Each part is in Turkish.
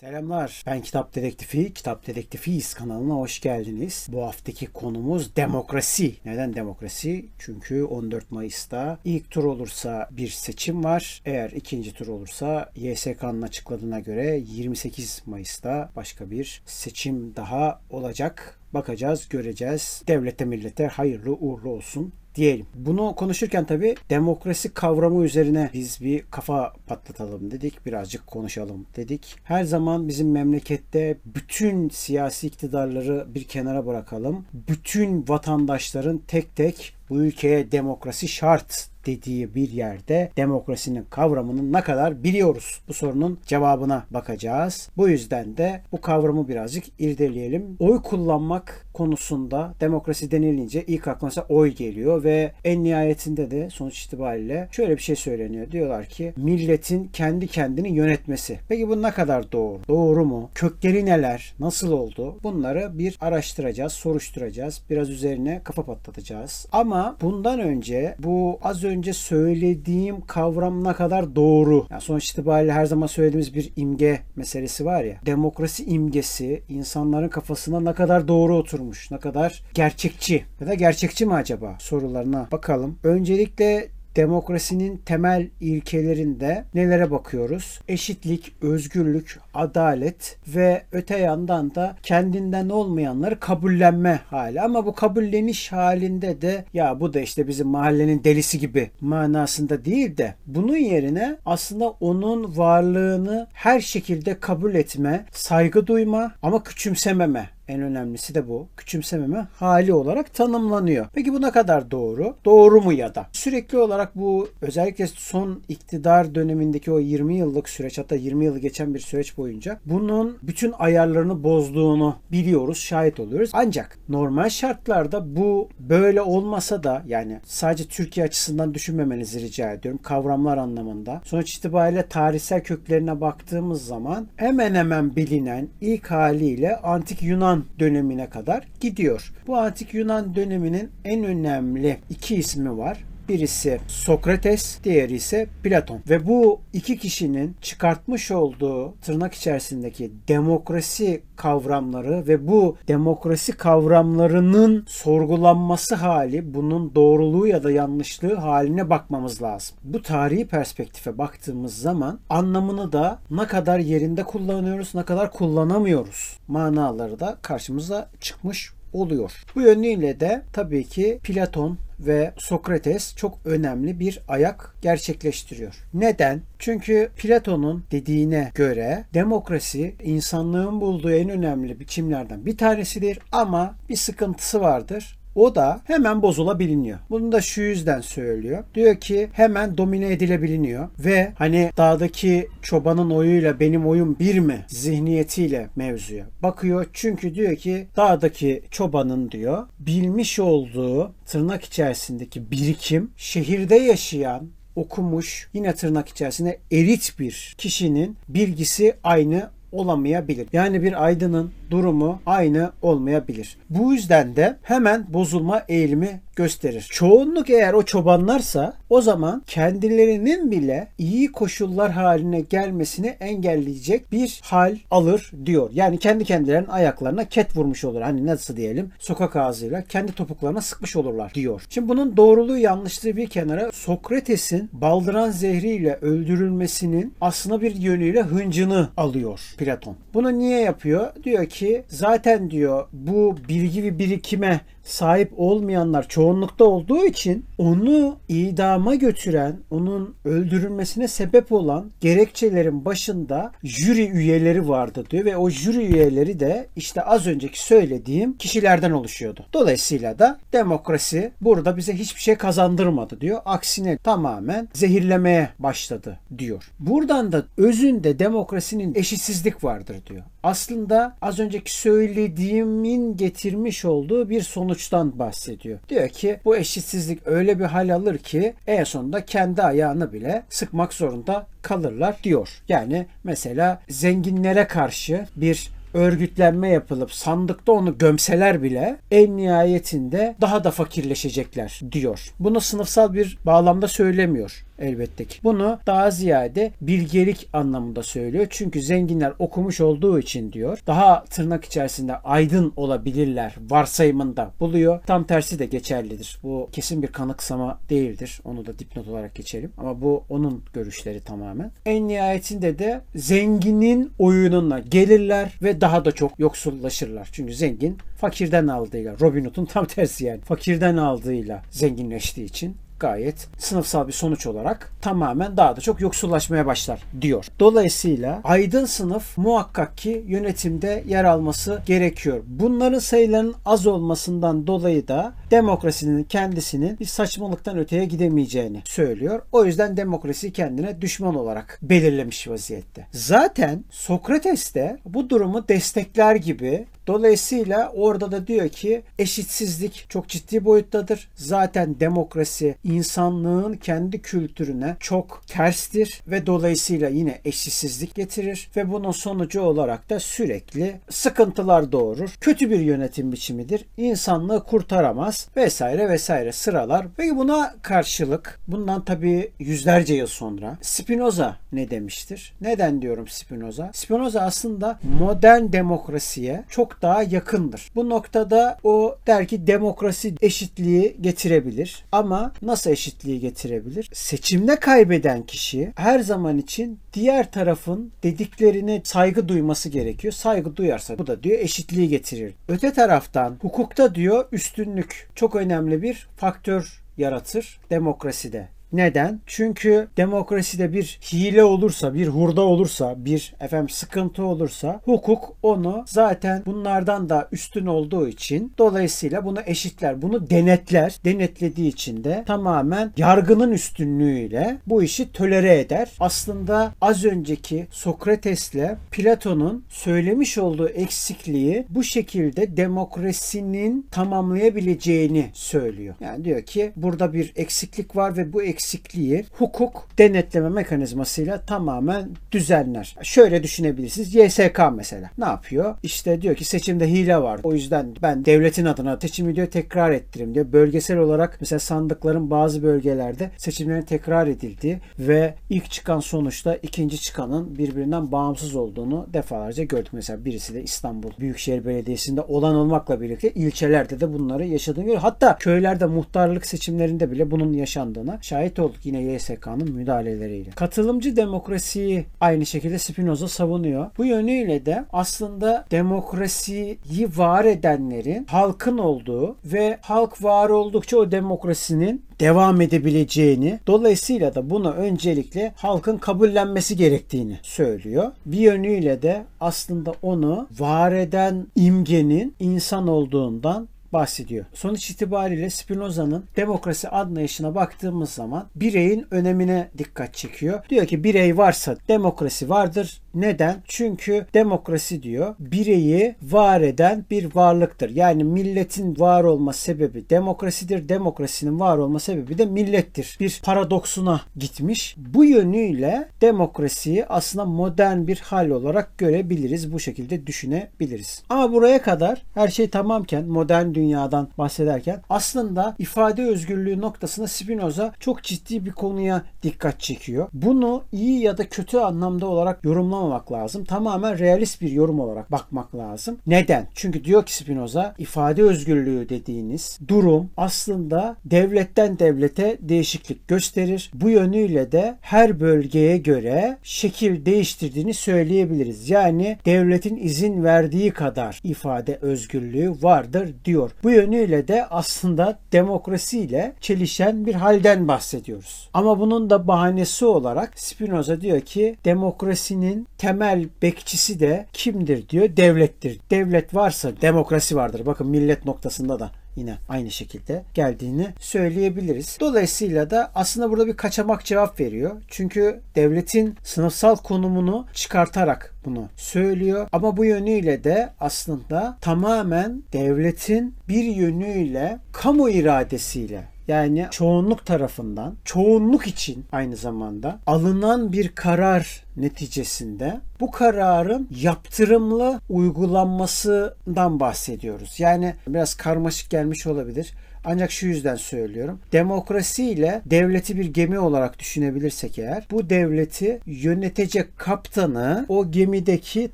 Selamlar. Ben Kitap Dedektifi. Kitap Dedektifiyiz kanalına hoş geldiniz. Bu haftaki konumuz demokrasi. Neden demokrasi? Çünkü 14 Mayıs'ta ilk tur olursa bir seçim var. Eğer ikinci tur olursa YSK'nın açıkladığına göre 28 Mayıs'ta başka bir seçim daha olacak. Bakacağız, göreceğiz. Devlete millete hayırlı uğurlu olsun diyelim. Bunu konuşurken tabii demokrasi kavramı üzerine biz bir kafa patlatalım dedik. Birazcık konuşalım dedik. Her zaman bizim memlekette bütün siyasi iktidarları bir kenara bırakalım. Bütün vatandaşların tek tek bu ülkeye demokrasi şart dediği bir yerde demokrasinin kavramını ne kadar biliyoruz? Bu sorunun cevabına bakacağız. Bu yüzden de bu kavramı birazcık irdeleyelim. Oy kullanmak konusunda demokrasi denilince ilk aklınıza oy geliyor ve en nihayetinde de sonuç itibariyle şöyle bir şey söyleniyor. Diyorlar ki milletin kendi kendini yönetmesi. Peki bu ne kadar doğru? Doğru mu? Kökleri neler? Nasıl oldu? Bunları bir araştıracağız, soruşturacağız. Biraz üzerine kafa patlatacağız. Ama bundan önce bu az önce söylediğim kavram ne kadar doğru? Yani sonuç itibariyle her zaman söylediğimiz bir imge meselesi var ya. Demokrasi imgesi insanların kafasına ne kadar doğru oturmuş, ne kadar gerçekçi ya da gerçekçi mi acaba sorularına bakalım. Öncelikle demokrasinin temel ilkelerinde nelere bakıyoruz? Eşitlik, özgürlük, adalet ve öte yandan da kendinden olmayanları kabullenme hali. Ama bu kabulleniş halinde de ya bu da işte bizim mahallenin delisi gibi manasında değil de bunun yerine aslında onun varlığını her şekilde kabul etme, saygı duyma ama küçümsememe en önemlisi de bu. Küçümsememe hali olarak tanımlanıyor. Peki bu ne kadar doğru? Doğru mu ya da? Sürekli olarak bu özellikle son iktidar dönemindeki o 20 yıllık süreç hatta 20 yılı geçen bir süreç boyunca bunun bütün ayarlarını bozduğunu biliyoruz, şahit oluyoruz. Ancak normal şartlarda bu böyle olmasa da yani sadece Türkiye açısından düşünmemenizi rica ediyorum. Kavramlar anlamında. Sonuç itibariyle tarihsel köklerine baktığımız zaman hemen hemen bilinen ilk haliyle antik Yunan Yunan dönemine kadar gidiyor. Bu antik Yunan döneminin en önemli iki ismi var. Birisi Sokrates, diğeri ise Platon. Ve bu iki kişinin çıkartmış olduğu tırnak içerisindeki demokrasi kavramları ve bu demokrasi kavramlarının sorgulanması hali, bunun doğruluğu ya da yanlışlığı haline bakmamız lazım. Bu tarihi perspektife baktığımız zaman anlamını da ne kadar yerinde kullanıyoruz, ne kadar kullanamıyoruz manaları da karşımıza çıkmış oluyor. Bu yönüyle de tabii ki Platon ve Sokrates çok önemli bir ayak gerçekleştiriyor. Neden? Çünkü Platon'un dediğine göre demokrasi insanlığın bulduğu en önemli biçimlerden bir tanesidir ama bir sıkıntısı vardır. O da hemen bozulabiliyor. Bunu da şu yüzden söylüyor. Diyor ki hemen domine edilebiliniyor ve hani dağdaki çobanın oyuyla benim oyum bir mi zihniyetiyle mevzuya bakıyor. Çünkü diyor ki dağdaki çobanın diyor bilmiş olduğu tırnak içerisindeki birikim şehirde yaşayan okumuş yine tırnak içerisinde erit bir kişinin bilgisi aynı olamayabilir. Yani bir aydının durumu aynı olmayabilir. Bu yüzden de hemen bozulma eğilimi gösterir. Çoğunluk eğer o çobanlarsa o zaman kendilerinin bile iyi koşullar haline gelmesini engelleyecek bir hal alır diyor. Yani kendi kendilerinin ayaklarına ket vurmuş olur. Hani nasıl diyelim sokak ağzıyla kendi topuklarına sıkmış olurlar diyor. Şimdi bunun doğruluğu yanlışlığı bir kenara Sokrates'in baldıran zehriyle öldürülmesinin aslında bir yönüyle hıncını alıyor Platon. Bunu niye yapıyor? Diyor ki zaten diyor bu bilgi ve birikime sahip olmayanlar çoğunlukta olduğu için onu idama götüren, onun öldürülmesine sebep olan gerekçelerin başında jüri üyeleri vardı diyor ve o jüri üyeleri de işte az önceki söylediğim kişilerden oluşuyordu. Dolayısıyla da demokrasi burada bize hiçbir şey kazandırmadı diyor. Aksine tamamen zehirlemeye başladı diyor. Buradan da özünde demokrasinin eşitsizlik vardır diyor. Aslında az önceki söylediğimin getirmiş olduğu bir sonuç sonuçtan bahsediyor. Diyor ki bu eşitsizlik öyle bir hal alır ki en sonunda kendi ayağını bile sıkmak zorunda kalırlar diyor. Yani mesela zenginlere karşı bir örgütlenme yapılıp sandıkta onu gömseler bile en nihayetinde daha da fakirleşecekler diyor. Bunu sınıfsal bir bağlamda söylemiyor elbette ki. Bunu daha ziyade bilgelik anlamında söylüyor. Çünkü zenginler okumuş olduğu için diyor. Daha tırnak içerisinde aydın olabilirler varsayımında buluyor. Tam tersi de geçerlidir. Bu kesin bir kanıksama değildir. Onu da dipnot olarak geçelim. Ama bu onun görüşleri tamamen. En nihayetinde de zenginin oyununa gelirler ve daha da çok yoksullaşırlar. Çünkü zengin fakirden aldığıyla Robin Hood'un tam tersi yani. Fakirden aldığıyla zenginleştiği için gayet sınıfsal bir sonuç olarak tamamen daha da çok yoksullaşmaya başlar diyor. Dolayısıyla aydın sınıf muhakkak ki yönetimde yer alması gerekiyor. Bunların sayılarının az olmasından dolayı da demokrasinin kendisinin bir saçmalıktan öteye gidemeyeceğini söylüyor. O yüzden demokrasi kendine düşman olarak belirlemiş vaziyette. Zaten Sokrates de bu durumu destekler gibi Dolayısıyla orada da diyor ki eşitsizlik çok ciddi boyuttadır. Zaten demokrasi insanlığın kendi kültürüne çok terstir ve dolayısıyla yine eşitsizlik getirir ve bunun sonucu olarak da sürekli sıkıntılar doğurur. Kötü bir yönetim biçimidir. İnsanlığı kurtaramaz vesaire vesaire sıralar. Ve buna karşılık bundan tabii yüzlerce yıl sonra Spinoza ne demiştir? Neden diyorum Spinoza? Spinoza aslında modern demokrasiye çok daha yakındır. Bu noktada o der ki demokrasi eşitliği getirebilir. Ama nasıl eşitliği getirebilir? Seçimde kaybeden kişi her zaman için diğer tarafın dediklerine saygı duyması gerekiyor. Saygı duyarsa bu da diyor eşitliği getirir. Öte taraftan hukukta diyor üstünlük çok önemli bir faktör yaratır demokraside. Neden? Çünkü demokraside bir hile olursa, bir hurda olursa, bir efendim sıkıntı olursa hukuk onu zaten bunlardan da üstün olduğu için dolayısıyla bunu eşitler, bunu denetler. Denetlediği için de tamamen yargının üstünlüğüyle bu işi tölere eder. Aslında az önceki Sokrates'le Platon'un söylemiş olduğu eksikliği bu şekilde demokrasinin tamamlayabileceğini söylüyor. Yani diyor ki burada bir eksiklik var ve bu eksiklik eksikliği hukuk denetleme mekanizmasıyla tamamen düzenler. Şöyle düşünebilirsiniz. YSK mesela ne yapıyor? İşte diyor ki seçimde hile var. O yüzden ben devletin adına seçimi diyor tekrar ettirim diyor. Bölgesel olarak mesela sandıkların bazı bölgelerde seçimlerin tekrar edildiği ve ilk çıkan sonuçta ikinci çıkanın birbirinden bağımsız olduğunu defalarca gördük. Mesela birisi de İstanbul Büyükşehir Belediyesi'nde olan olmakla birlikte ilçelerde de bunları yaşadığını görüyoruz. Hatta köylerde muhtarlık seçimlerinde bile bunun yaşandığına şahit şahit olduk yine YSK'nın müdahaleleriyle. Katılımcı demokrasiyi aynı şekilde Spinoza savunuyor. Bu yönüyle de aslında demokrasiyi var edenlerin halkın olduğu ve halk var oldukça o demokrasinin devam edebileceğini dolayısıyla da buna öncelikle halkın kabullenmesi gerektiğini söylüyor. Bir yönüyle de aslında onu var eden imgenin insan olduğundan bahsediyor. Sonuç itibariyle Spinoza'nın demokrasi anlayışına baktığımız zaman bireyin önemine dikkat çekiyor. Diyor ki birey varsa demokrasi vardır. Neden? Çünkü demokrasi diyor bireyi var eden bir varlıktır. Yani milletin var olma sebebi demokrasidir. Demokrasinin var olma sebebi de millettir. Bir paradoksuna gitmiş. Bu yönüyle demokrasiyi aslında modern bir hal olarak görebiliriz. Bu şekilde düşünebiliriz. Ama buraya kadar her şey tamamken modern dünyadan bahsederken aslında ifade özgürlüğü noktasında Spinoza çok ciddi bir konuya dikkat çekiyor. Bunu iyi ya da kötü anlamda olarak yorumlamamak lazım. Tamamen realist bir yorum olarak bakmak lazım. Neden? Çünkü diyor ki Spinoza ifade özgürlüğü dediğiniz durum aslında devletten devlete değişiklik gösterir. Bu yönüyle de her bölgeye göre şekil değiştirdiğini söyleyebiliriz. Yani devletin izin verdiği kadar ifade özgürlüğü vardır diyor. Bu yönüyle de aslında demokrasiyle çelişen bir halden bahsediyoruz. Ama bunun da bahanesi olarak Spinoza diyor ki demokrasinin temel bekçisi de kimdir diyor? Devlettir. Devlet varsa demokrasi vardır. Bakın millet noktasında da yine aynı şekilde geldiğini söyleyebiliriz. Dolayısıyla da aslında burada bir kaçamak cevap veriyor. Çünkü devletin sınıfsal konumunu çıkartarak bunu söylüyor. Ama bu yönüyle de aslında tamamen devletin bir yönüyle kamu iradesiyle yani çoğunluk tarafından, çoğunluk için aynı zamanda alınan bir karar neticesinde bu kararın yaptırımlı uygulanmasından bahsediyoruz. Yani biraz karmaşık gelmiş olabilir Ancak şu yüzden söylüyorum. Demokrasi ile devleti bir gemi olarak düşünebilirsek eğer bu devleti yönetecek kaptanı o gemideki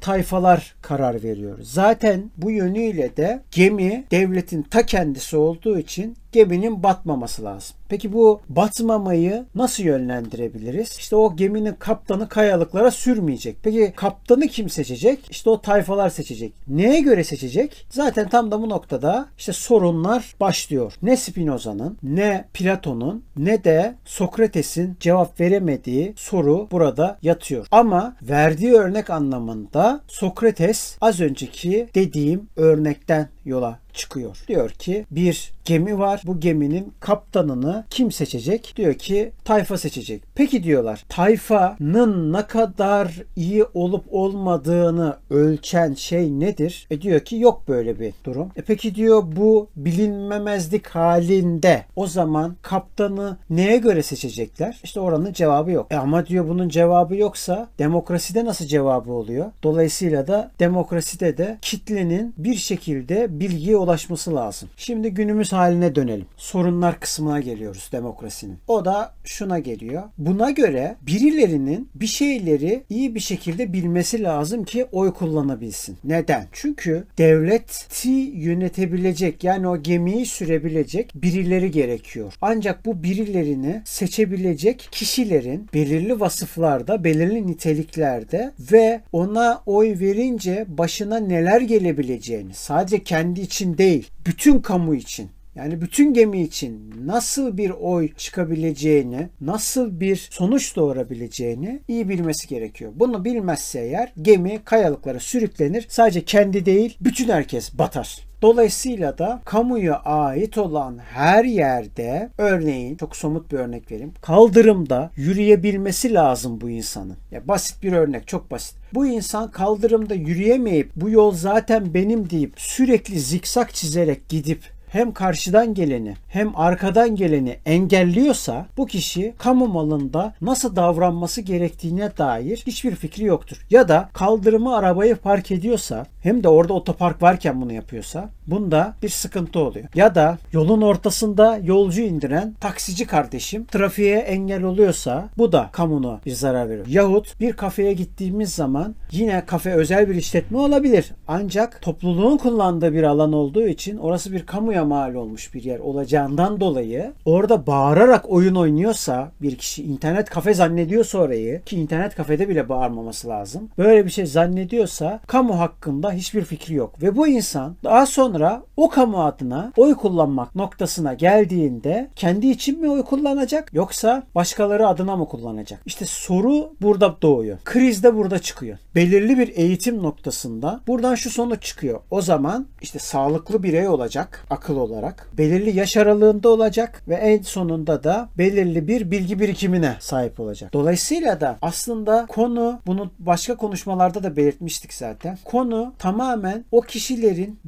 tayfalar karar veriyor. Zaten bu yönüyle de gemi devletin ta kendisi olduğu için geminin batmaması lazım. Peki bu batmamayı nasıl yönlendirebiliriz? İşte o geminin kaptanı kayalıklara sürmeyecek. Peki kaptanı kim seçecek? İşte o tayfalar seçecek. Neye göre seçecek? Zaten tam da bu noktada işte sorunlar başlıyor. Ne Spinoza'nın, ne Platon'un, ne de Sokrates'in cevap veremediği soru burada yatıyor. Ama verdiği örnek anlamında Sokrates az önceki dediğim örnekten yola çıkıyor. Diyor ki bir gemi var. Bu geminin kaptanını kim seçecek? Diyor ki tayfa seçecek. Peki diyorlar tayfanın ne kadar iyi olup olmadığını ölçen şey nedir? E diyor ki yok böyle bir durum. E peki diyor bu bilinmemezlik halinde o zaman kaptanı neye göre seçecekler? İşte oranın cevabı yok. E ama diyor bunun cevabı yoksa demokraside nasıl cevabı oluyor? Dolayısıyla da demokraside de kitlenin bir şekilde bilgiye ulaşması lazım. Şimdi günümüz haline dönelim. Sorunlar kısmına geliyoruz demokrasinin. O da şuna geliyor. Buna göre birilerinin bir şeyleri iyi bir şekilde bilmesi lazım ki oy kullanabilsin. Neden? Çünkü devleti yönetebilecek yani o gemiyi sürebilecek birileri gerekiyor. Ancak bu birilerini seçebilecek kişilerin belirli vasıflarda, belirli niteliklerde ve ona oy verince başına neler gelebileceğini sadece kendi için değil, bütün kamu için yani bütün gemi için nasıl bir oy çıkabileceğini, nasıl bir sonuç doğurabileceğini iyi bilmesi gerekiyor. Bunu bilmezse eğer gemi kayalıklara sürüklenir. Sadece kendi değil, bütün herkes batar. Dolayısıyla da kamuya ait olan her yerde örneğin çok somut bir örnek vereyim. Kaldırımda yürüyebilmesi lazım bu insanın. Ya basit bir örnek, çok basit. Bu insan kaldırımda yürüyemeyip bu yol zaten benim deyip sürekli zikzak çizerek gidip hem karşıdan geleni hem arkadan geleni engelliyorsa bu kişi kamu malında nasıl davranması gerektiğine dair hiçbir fikri yoktur. Ya da kaldırımı arabayı park ediyorsa hem de orada otopark varken bunu yapıyorsa bunda bir sıkıntı oluyor. Ya da yolun ortasında yolcu indiren taksici kardeşim trafiğe engel oluyorsa bu da kamuna bir zarar veriyor. Yahut bir kafeye gittiğimiz zaman yine kafe özel bir işletme olabilir. Ancak topluluğun kullandığı bir alan olduğu için orası bir kamuya mal olmuş bir yer olacağından dolayı orada bağırarak oyun oynuyorsa bir kişi internet kafe zannediyorsa orayı ki internet kafede bile bağırmaması lazım. Böyle bir şey zannediyorsa kamu hakkında hiçbir fikri yok. Ve bu insan daha sonra o kamu adına oy kullanmak noktasına geldiğinde kendi için mi oy kullanacak yoksa başkaları adına mı kullanacak? İşte soru burada doğuyor. Kriz de burada çıkıyor. Belirli bir eğitim noktasında buradan şu sonuç çıkıyor. O zaman işte sağlıklı birey olacak akıl olarak. Belirli yaş aralığında olacak ve en sonunda da belirli bir bilgi birikimine sahip olacak. Dolayısıyla da aslında konu bunu başka konuşmalarda da belirtmiştik zaten. Konu tamamen o kişilerin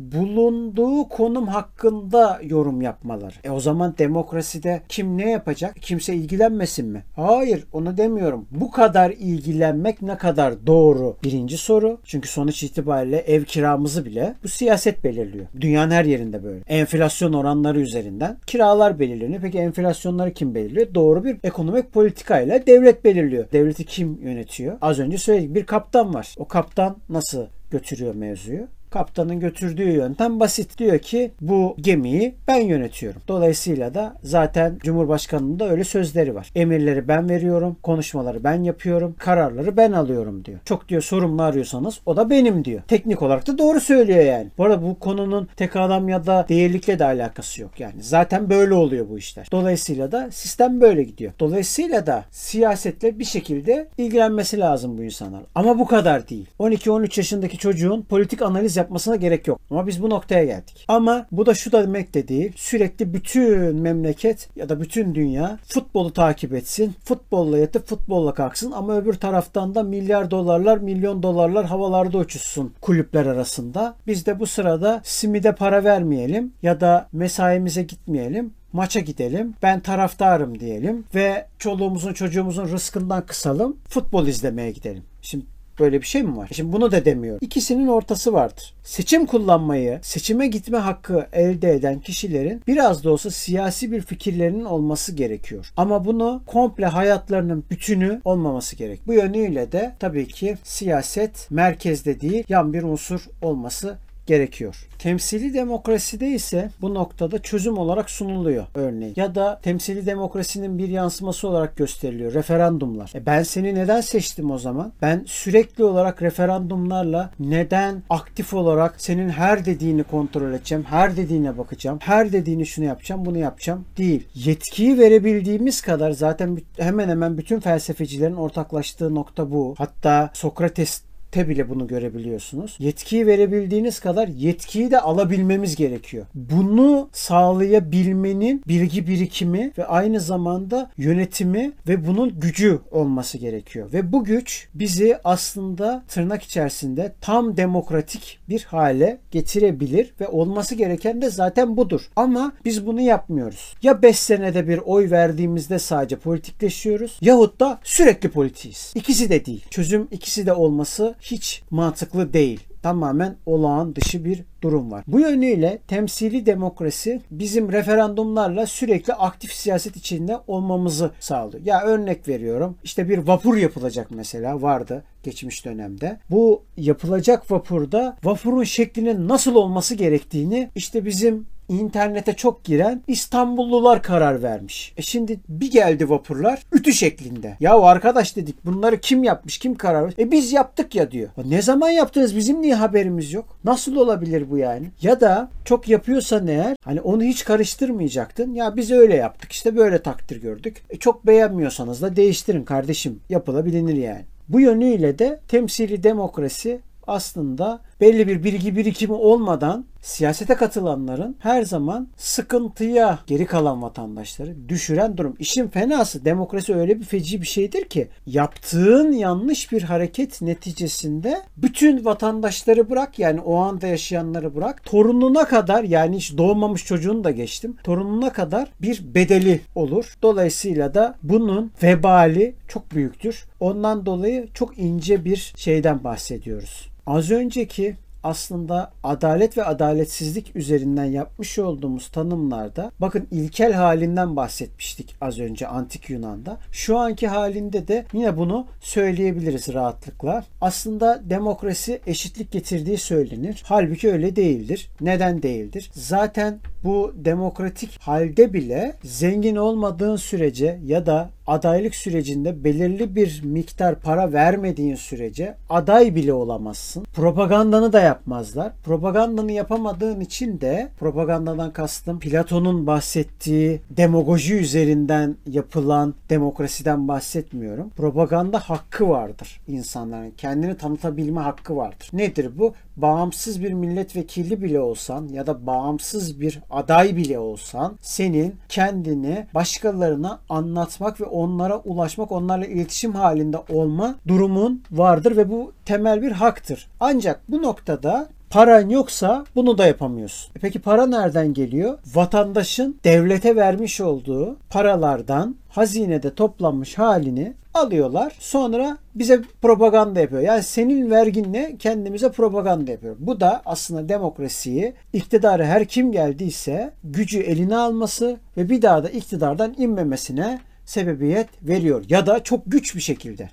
bulunduğu konum hakkında yorum yapmaları. E o zaman demokraside kim ne yapacak? Kimse ilgilenmesin mi? Hayır onu demiyorum. Bu kadar ilgilenmek ne kadar doğru? Birinci soru. Çünkü sonuç itibariyle ev kiramızı bile bu siyaset belirliyor. Dünyanın her yerinde böyle. Enflasyon oranları üzerinden kiralar belirleniyor. Peki enflasyonları kim belirliyor? Doğru bir ekonomik politikayla devlet belirliyor. Devleti kim yönetiyor? Az önce söyledik bir kaptan var. O kaptan nasıl götürüyor mevzuyu? Kaptanın götürdüğü yöntem basit. Diyor ki bu gemiyi ben yönetiyorum. Dolayısıyla da zaten Cumhurbaşkanı'nın da öyle sözleri var. Emirleri ben veriyorum, konuşmaları ben yapıyorum, kararları ben alıyorum diyor. Çok diyor sorumlu arıyorsanız o da benim diyor. Teknik olarak da doğru söylüyor yani. Bu arada bu konunun tek adam ya da değerlikle de alakası yok. Yani zaten böyle oluyor bu işler. Dolayısıyla da sistem böyle gidiyor. Dolayısıyla da siyasetle bir şekilde ilgilenmesi lazım bu insanlar. Ama bu kadar değil. 12-13 yaşındaki çocuğun politik analiz yapmasına gerek yok. Ama biz bu noktaya geldik. Ama bu da şu da demek de değil. Sürekli bütün memleket ya da bütün dünya futbolu takip etsin. Futbolla yatıp futbolla kalksın ama öbür taraftan da milyar dolarlar, milyon dolarlar havalarda uçuşsun kulüpler arasında. Biz de bu sırada simide para vermeyelim ya da mesaimize gitmeyelim maça gidelim. Ben taraftarım diyelim ve çoluğumuzun çocuğumuzun rızkından kısalım. Futbol izlemeye gidelim. Şimdi Böyle bir şey mi var? Şimdi bunu da demiyor. İkisinin ortası vardır. Seçim kullanmayı, seçime gitme hakkı elde eden kişilerin biraz da olsa siyasi bir fikirlerinin olması gerekiyor. Ama bunu komple hayatlarının bütünü olmaması gerek. Bu yönüyle de tabii ki siyaset merkezde değil yan bir unsur olması gerekiyor. Temsili demokraside ise bu noktada çözüm olarak sunuluyor örneğin. Ya da temsili demokrasinin bir yansıması olarak gösteriliyor. Referandumlar. E ben seni neden seçtim o zaman? Ben sürekli olarak referandumlarla neden aktif olarak senin her dediğini kontrol edeceğim, her dediğine bakacağım, her dediğini şunu yapacağım, bunu yapacağım değil. Yetkiyi verebildiğimiz kadar zaten hemen hemen bütün felsefecilerin ortaklaştığı nokta bu. Hatta Sokrates te bile bunu görebiliyorsunuz. Yetkiyi verebildiğiniz kadar yetkiyi de alabilmemiz gerekiyor. Bunu sağlayabilmenin bilgi birikimi ve aynı zamanda yönetimi ve bunun gücü olması gerekiyor. Ve bu güç bizi aslında tırnak içerisinde tam demokratik bir hale getirebilir ve olması gereken de zaten budur. Ama biz bunu yapmıyoruz. Ya 5 senede bir oy verdiğimizde sadece politikleşiyoruz yahut da sürekli politiyiz. İkisi de değil. Çözüm ikisi de olması hiç mantıklı değil. Tamamen olağan dışı bir durum var. Bu yönüyle temsili demokrasi bizim referandumlarla sürekli aktif siyaset içinde olmamızı sağlıyor. Ya örnek veriyorum. İşte bir vapur yapılacak mesela vardı geçmiş dönemde. Bu yapılacak vapurda vapurun şeklinin nasıl olması gerektiğini işte bizim internete çok giren İstanbullular karar vermiş. E şimdi bir geldi vapurlar ütü şeklinde. Ya arkadaş dedik bunları kim yapmış kim karar vermiş? E biz yaptık ya diyor. Ne zaman yaptınız bizim niye haberimiz yok? Nasıl olabilir bu yani? Ya da çok yapıyorsan eğer hani onu hiç karıştırmayacaktın. Ya biz öyle yaptık işte böyle takdir gördük. E çok beğenmiyorsanız da değiştirin kardeşim. Yapılabilir yani. Bu yönüyle de temsili demokrasi aslında belli bir bilgi birikimi olmadan siyasete katılanların her zaman sıkıntıya geri kalan vatandaşları düşüren durum. İşin fenası demokrasi öyle bir feci bir şeydir ki yaptığın yanlış bir hareket neticesinde bütün vatandaşları bırak yani o anda yaşayanları bırak torununa kadar yani hiç doğmamış çocuğunu da geçtim torununa kadar bir bedeli olur. Dolayısıyla da bunun vebali çok büyüktür. Ondan dolayı çok ince bir şeyden bahsediyoruz. Az önceki aslında adalet ve adaletsizlik üzerinden yapmış olduğumuz tanımlarda bakın ilkel halinden bahsetmiştik az önce antik Yunan'da. Şu anki halinde de yine bunu söyleyebiliriz rahatlıkla. Aslında demokrasi eşitlik getirdiği söylenir. Halbuki öyle değildir. Neden değildir? Zaten bu demokratik halde bile zengin olmadığın sürece ya da adaylık sürecinde belirli bir miktar para vermediğin sürece aday bile olamazsın. Propagandanı da yapmazlar. Propagandanı yapamadığın için de propagandadan kastım Platon'un bahsettiği demagoji üzerinden yapılan demokrasiden bahsetmiyorum. Propaganda hakkı vardır insanların. Kendini tanıtabilme hakkı vardır. Nedir bu? Bağımsız bir milletvekili bile olsan ya da bağımsız bir aday bile olsan senin kendini başkalarına anlatmak ve onlara ulaşmak, onlarla iletişim halinde olma durumun vardır ve bu temel bir haktır. Ancak bu noktada Paran yoksa bunu da yapamıyorsun. E peki para nereden geliyor? Vatandaşın devlete vermiş olduğu paralardan hazinede toplanmış halini alıyorlar. Sonra bize propaganda yapıyor. Yani senin verginle kendimize propaganda yapıyor. Bu da aslında demokrasiyi iktidarı her kim geldiyse gücü eline alması ve bir daha da iktidardan inmemesine sebebiyet veriyor ya da çok güç bir şekilde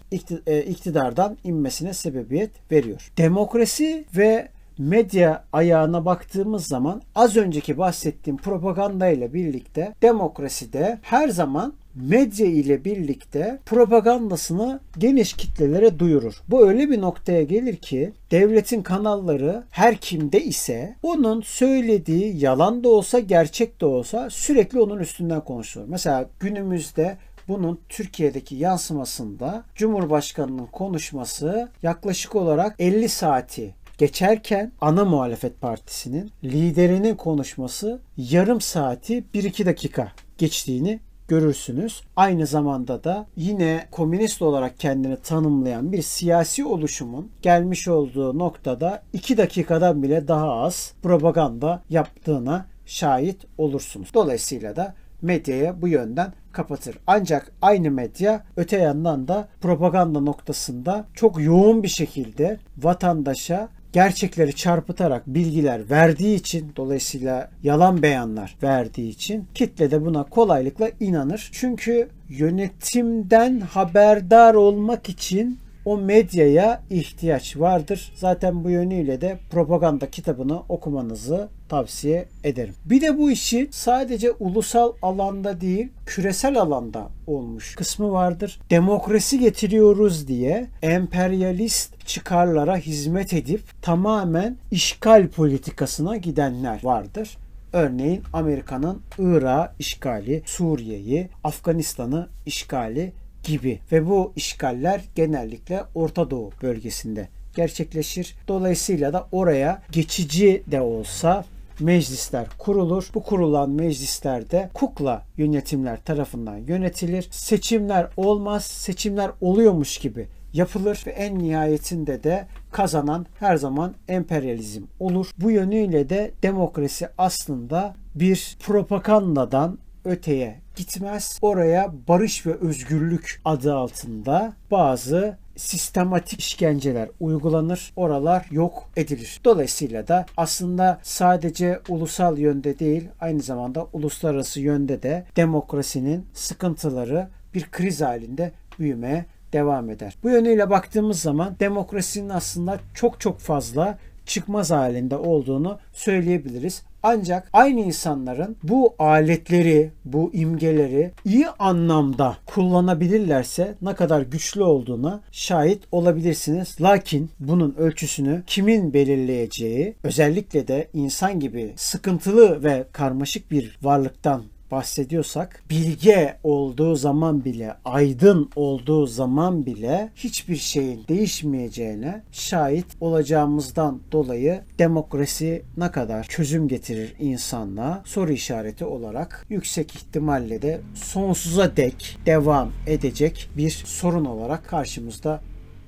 e, iktidardan inmesine sebebiyet veriyor. Demokrasi ve medya ayağına baktığımız zaman az önceki bahsettiğim propaganda ile birlikte demokraside her zaman medya ile birlikte propagandasını geniş kitlelere duyurur. Bu öyle bir noktaya gelir ki devletin kanalları her kimde ise onun söylediği yalan da olsa gerçek de olsa sürekli onun üstünden konuşulur. Mesela günümüzde bunun Türkiye'deki yansımasında Cumhurbaşkanının konuşması yaklaşık olarak 50 saati geçerken ana muhalefet partisinin liderinin konuşması yarım saati 1-2 dakika geçtiğini görürsünüz. Aynı zamanda da yine komünist olarak kendini tanımlayan bir siyasi oluşumun gelmiş olduğu noktada 2 dakikadan bile daha az propaganda yaptığına şahit olursunuz. Dolayısıyla da medyaya bu yönden kapatır. Ancak aynı medya öte yandan da propaganda noktasında çok yoğun bir şekilde vatandaşa gerçekleri çarpıtarak bilgiler verdiği için dolayısıyla yalan beyanlar verdiği için kitle de buna kolaylıkla inanır. Çünkü yönetimden haberdar olmak için o medyaya ihtiyaç vardır. Zaten bu yönüyle de propaganda kitabını okumanızı tavsiye ederim. Bir de bu işi sadece ulusal alanda değil, küresel alanda olmuş kısmı vardır. Demokrasi getiriyoruz diye emperyalist çıkarlara hizmet edip tamamen işgal politikasına gidenler vardır. Örneğin Amerika'nın Irak'ı işgali, Suriye'yi, Afganistan'ı işgali gibi ve bu işgaller genellikle Orta Doğu bölgesinde gerçekleşir. Dolayısıyla da oraya geçici de olsa meclisler kurulur. Bu kurulan meclislerde kukla yönetimler tarafından yönetilir. Seçimler olmaz, seçimler oluyormuş gibi yapılır ve en nihayetinde de kazanan her zaman emperyalizm olur. Bu yönüyle de demokrasi aslında bir propagandadan öteye gitmez. Oraya barış ve özgürlük adı altında bazı sistematik işkenceler uygulanır. Oralar yok edilir. Dolayısıyla da aslında sadece ulusal yönde değil aynı zamanda uluslararası yönde de demokrasinin sıkıntıları bir kriz halinde büyümeye devam eder. Bu yönüyle baktığımız zaman demokrasinin aslında çok çok fazla çıkmaz halinde olduğunu söyleyebiliriz. Ancak aynı insanların bu aletleri, bu imgeleri iyi anlamda kullanabilirlerse ne kadar güçlü olduğuna şahit olabilirsiniz. Lakin bunun ölçüsünü kimin belirleyeceği, özellikle de insan gibi sıkıntılı ve karmaşık bir varlıktan bahsediyorsak bilge olduğu zaman bile aydın olduğu zaman bile hiçbir şeyin değişmeyeceğine şahit olacağımızdan dolayı demokrasi ne kadar çözüm getirir insanlığa soru işareti olarak yüksek ihtimalle de sonsuza dek devam edecek bir sorun olarak karşımızda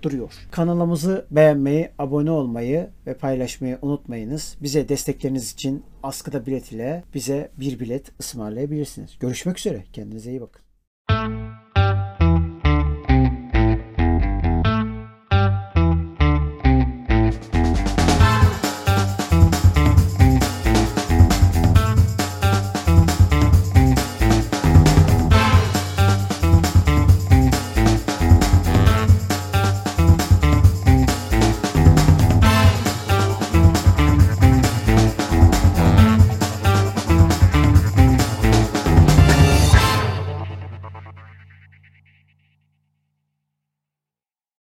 duruyor. Kanalımızı beğenmeyi, abone olmayı ve paylaşmayı unutmayınız. Bize destekleriniz için askıda bilet ile bize bir bilet ısmarlayabilirsiniz. Görüşmek üzere. Kendinize iyi bakın.